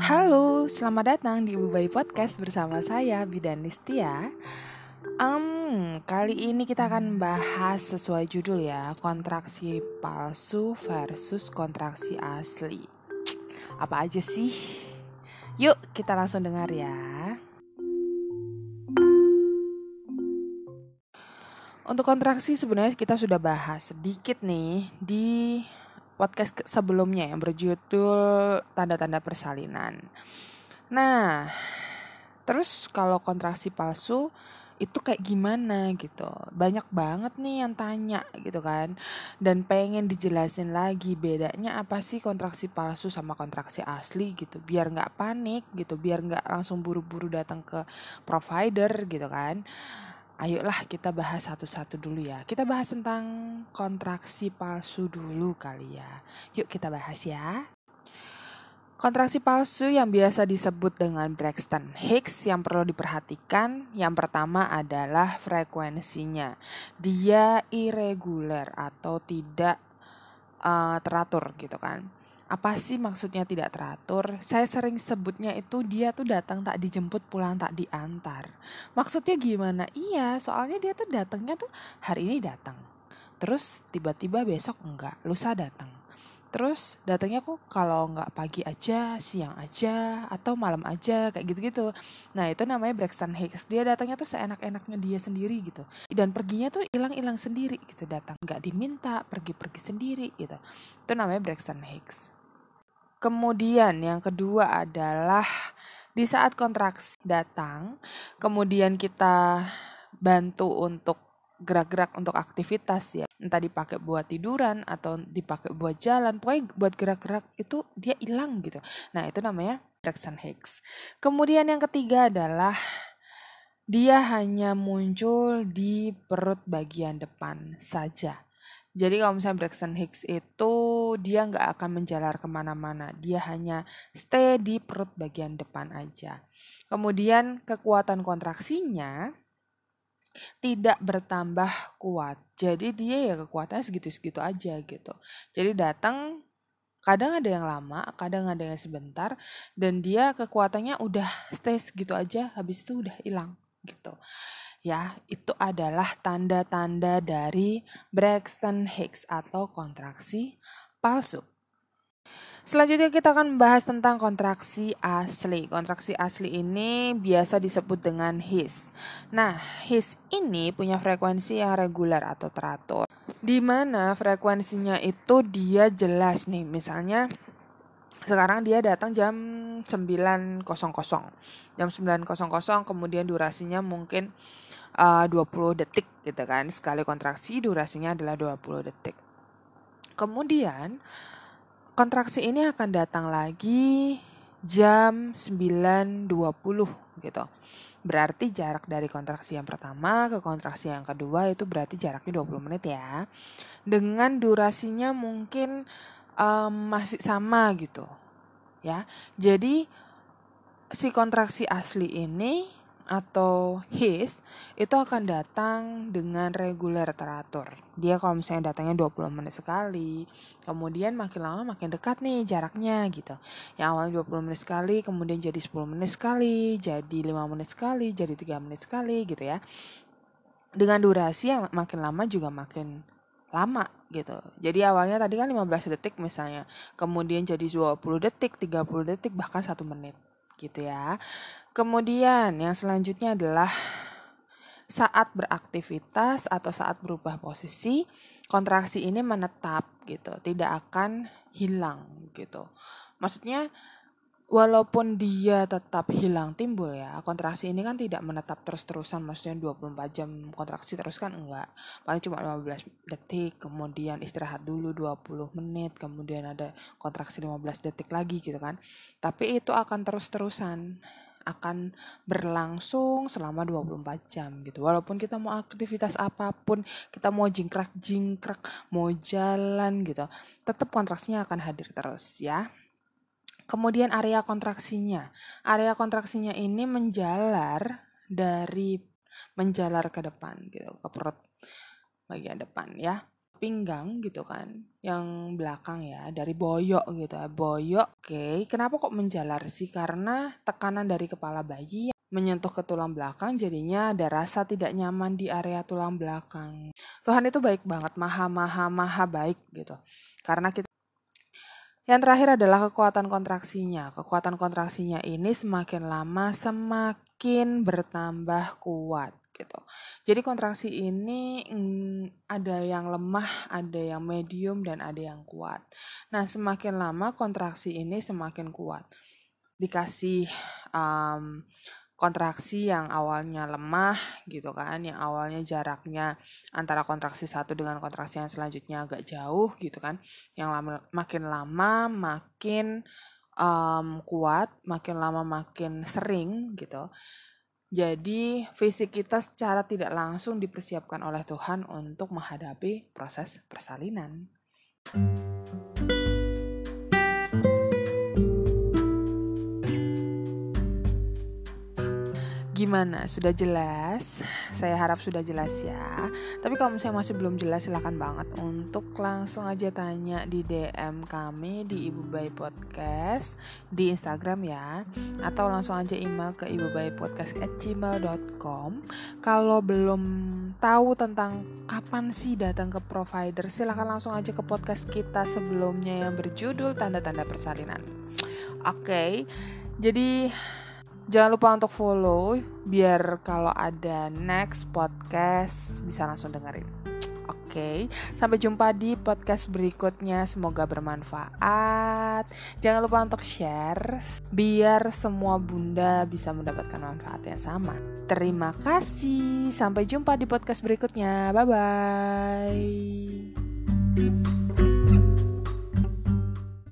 Halo, selamat datang di Ibu Podcast bersama saya Bidan Listia. Um, kali ini kita akan bahas sesuai judul ya, kontraksi palsu versus kontraksi asli. Apa aja sih? Yuk, kita langsung dengar ya. Untuk kontraksi sebenarnya kita sudah bahas sedikit nih di podcast sebelumnya yang berjudul tanda-tanda persalinan. Nah, terus kalau kontraksi palsu itu kayak gimana gitu? Banyak banget nih yang tanya gitu kan. Dan pengen dijelasin lagi bedanya apa sih kontraksi palsu sama kontraksi asli gitu. Biar nggak panik gitu biar nggak langsung buru-buru datang ke provider gitu kan ayolah kita bahas satu-satu dulu ya. Kita bahas tentang kontraksi palsu dulu kali ya. Yuk kita bahas ya. Kontraksi palsu yang biasa disebut dengan Braxton Hicks yang perlu diperhatikan yang pertama adalah frekuensinya. Dia irregular atau tidak uh, teratur gitu kan apa sih maksudnya tidak teratur? Saya sering sebutnya itu dia tuh datang tak dijemput, pulang tak diantar. Maksudnya gimana? Iya, soalnya dia tuh datangnya tuh hari ini datang. Terus tiba-tiba besok enggak, lusa datang. Terus datangnya kok kalau enggak pagi aja, siang aja, atau malam aja, kayak gitu-gitu. Nah itu namanya Braxton Hicks. Dia datangnya tuh seenak-enaknya dia sendiri gitu. Dan perginya tuh hilang-hilang sendiri gitu datang. Enggak diminta, pergi-pergi sendiri gitu. Itu namanya Braxton Hicks. Kemudian yang kedua adalah di saat kontraksi datang, kemudian kita bantu untuk gerak-gerak untuk aktivitas ya. Entah dipakai buat tiduran atau dipakai buat jalan pokoknya buat gerak-gerak itu dia hilang gitu. Nah itu namanya Braxton Hicks. Kemudian yang ketiga adalah dia hanya muncul di perut bagian depan saja jadi kalau misalnya Braxton Hicks itu dia nggak akan menjalar ke mana-mana. Dia hanya stay di perut bagian depan aja. Kemudian kekuatan kontraksinya tidak bertambah kuat. Jadi dia ya kekuatannya segitu-segitu aja gitu. Jadi datang kadang ada yang lama, kadang ada yang sebentar dan dia kekuatannya udah stay segitu aja habis itu udah hilang gitu ya itu adalah tanda-tanda dari Braxton Hicks atau kontraksi palsu. Selanjutnya kita akan membahas tentang kontraksi asli. Kontraksi asli ini biasa disebut dengan his. Nah, his ini punya frekuensi yang reguler atau teratur. Di mana frekuensinya itu dia jelas nih. Misalnya sekarang dia datang jam 9.00. Jam 9.00 kemudian durasinya mungkin uh, 20 detik gitu kan. Sekali kontraksi durasinya adalah 20 detik. Kemudian kontraksi ini akan datang lagi jam 9.20 gitu. Berarti jarak dari kontraksi yang pertama ke kontraksi yang kedua itu berarti jaraknya 20 menit ya. Dengan durasinya mungkin um, masih sama gitu. Ya. Jadi si kontraksi asli ini atau his itu akan datang dengan reguler teratur. Dia kalau misalnya datangnya 20 menit sekali, kemudian makin lama makin dekat nih jaraknya gitu. Yang awalnya 20 menit sekali, kemudian jadi 10 menit sekali, jadi 5 menit sekali, jadi 3 menit sekali gitu ya. Dengan durasi yang makin lama juga makin lama gitu. Jadi awalnya tadi kan 15 detik misalnya, kemudian jadi 20 detik, 30 detik, bahkan 1 menit gitu ya. Kemudian yang selanjutnya adalah saat beraktivitas atau saat berubah posisi, kontraksi ini menetap gitu, tidak akan hilang gitu. Maksudnya walaupun dia tetap hilang timbul ya, kontraksi ini kan tidak menetap terus-terusan, maksudnya 24 jam kontraksi terus kan enggak. Paling cuma 15 detik, kemudian istirahat dulu 20 menit, kemudian ada kontraksi 15 detik lagi gitu kan. Tapi itu akan terus-terusan akan berlangsung selama 24 jam gitu. Walaupun kita mau aktivitas apa pun, kita mau jingkrak-jingkrak, mau jalan gitu, tetap kontraksinya akan hadir terus ya. Kemudian area kontraksinya. Area kontraksinya ini menjalar dari menjalar ke depan gitu, ke perut bagian depan ya. pinggang gitu kan yang belakang ya dari boyok gitu ya boyok oke okay. kenapa kok menjalar sih karena tekanan dari kepala bayi menyentuh ke tulang belakang jadinya ada rasa tidak nyaman di area tulang belakang Tuhan itu baik banget maha maha maha baik gitu karena kita yang terakhir adalah kekuatan kontraksinya. Kekuatan kontraksinya ini semakin lama semakin bertambah kuat gitu. Jadi kontraksi ini mm, ada yang lemah, ada yang medium dan ada yang kuat. Nah, semakin lama kontraksi ini semakin kuat. Dikasih um, kontraksi yang awalnya lemah gitu kan, yang awalnya jaraknya antara kontraksi satu dengan kontraksi yang selanjutnya agak jauh gitu kan, yang lama, makin lama makin um, kuat, makin lama makin sering gitu. Jadi fisik kita secara tidak langsung dipersiapkan oleh Tuhan untuk menghadapi proses persalinan. Gimana? Sudah jelas? Saya harap sudah jelas ya. Tapi kalau misalnya masih belum jelas silahkan banget untuk langsung aja tanya di DM kami di Ibu Bayi Podcast di Instagram ya. Atau langsung aja email ke ibu bayi podcast at gmail.com Kalau belum tahu tentang kapan sih datang ke provider silahkan langsung aja ke podcast kita sebelumnya yang berjudul Tanda-Tanda Persalinan. Oke, okay, jadi Jangan lupa untuk follow biar kalau ada next podcast bisa langsung dengerin. Oke, sampai jumpa di podcast berikutnya. Semoga bermanfaat. Jangan lupa untuk share biar semua bunda bisa mendapatkan manfaat yang sama. Terima kasih. Sampai jumpa di podcast berikutnya. Bye bye.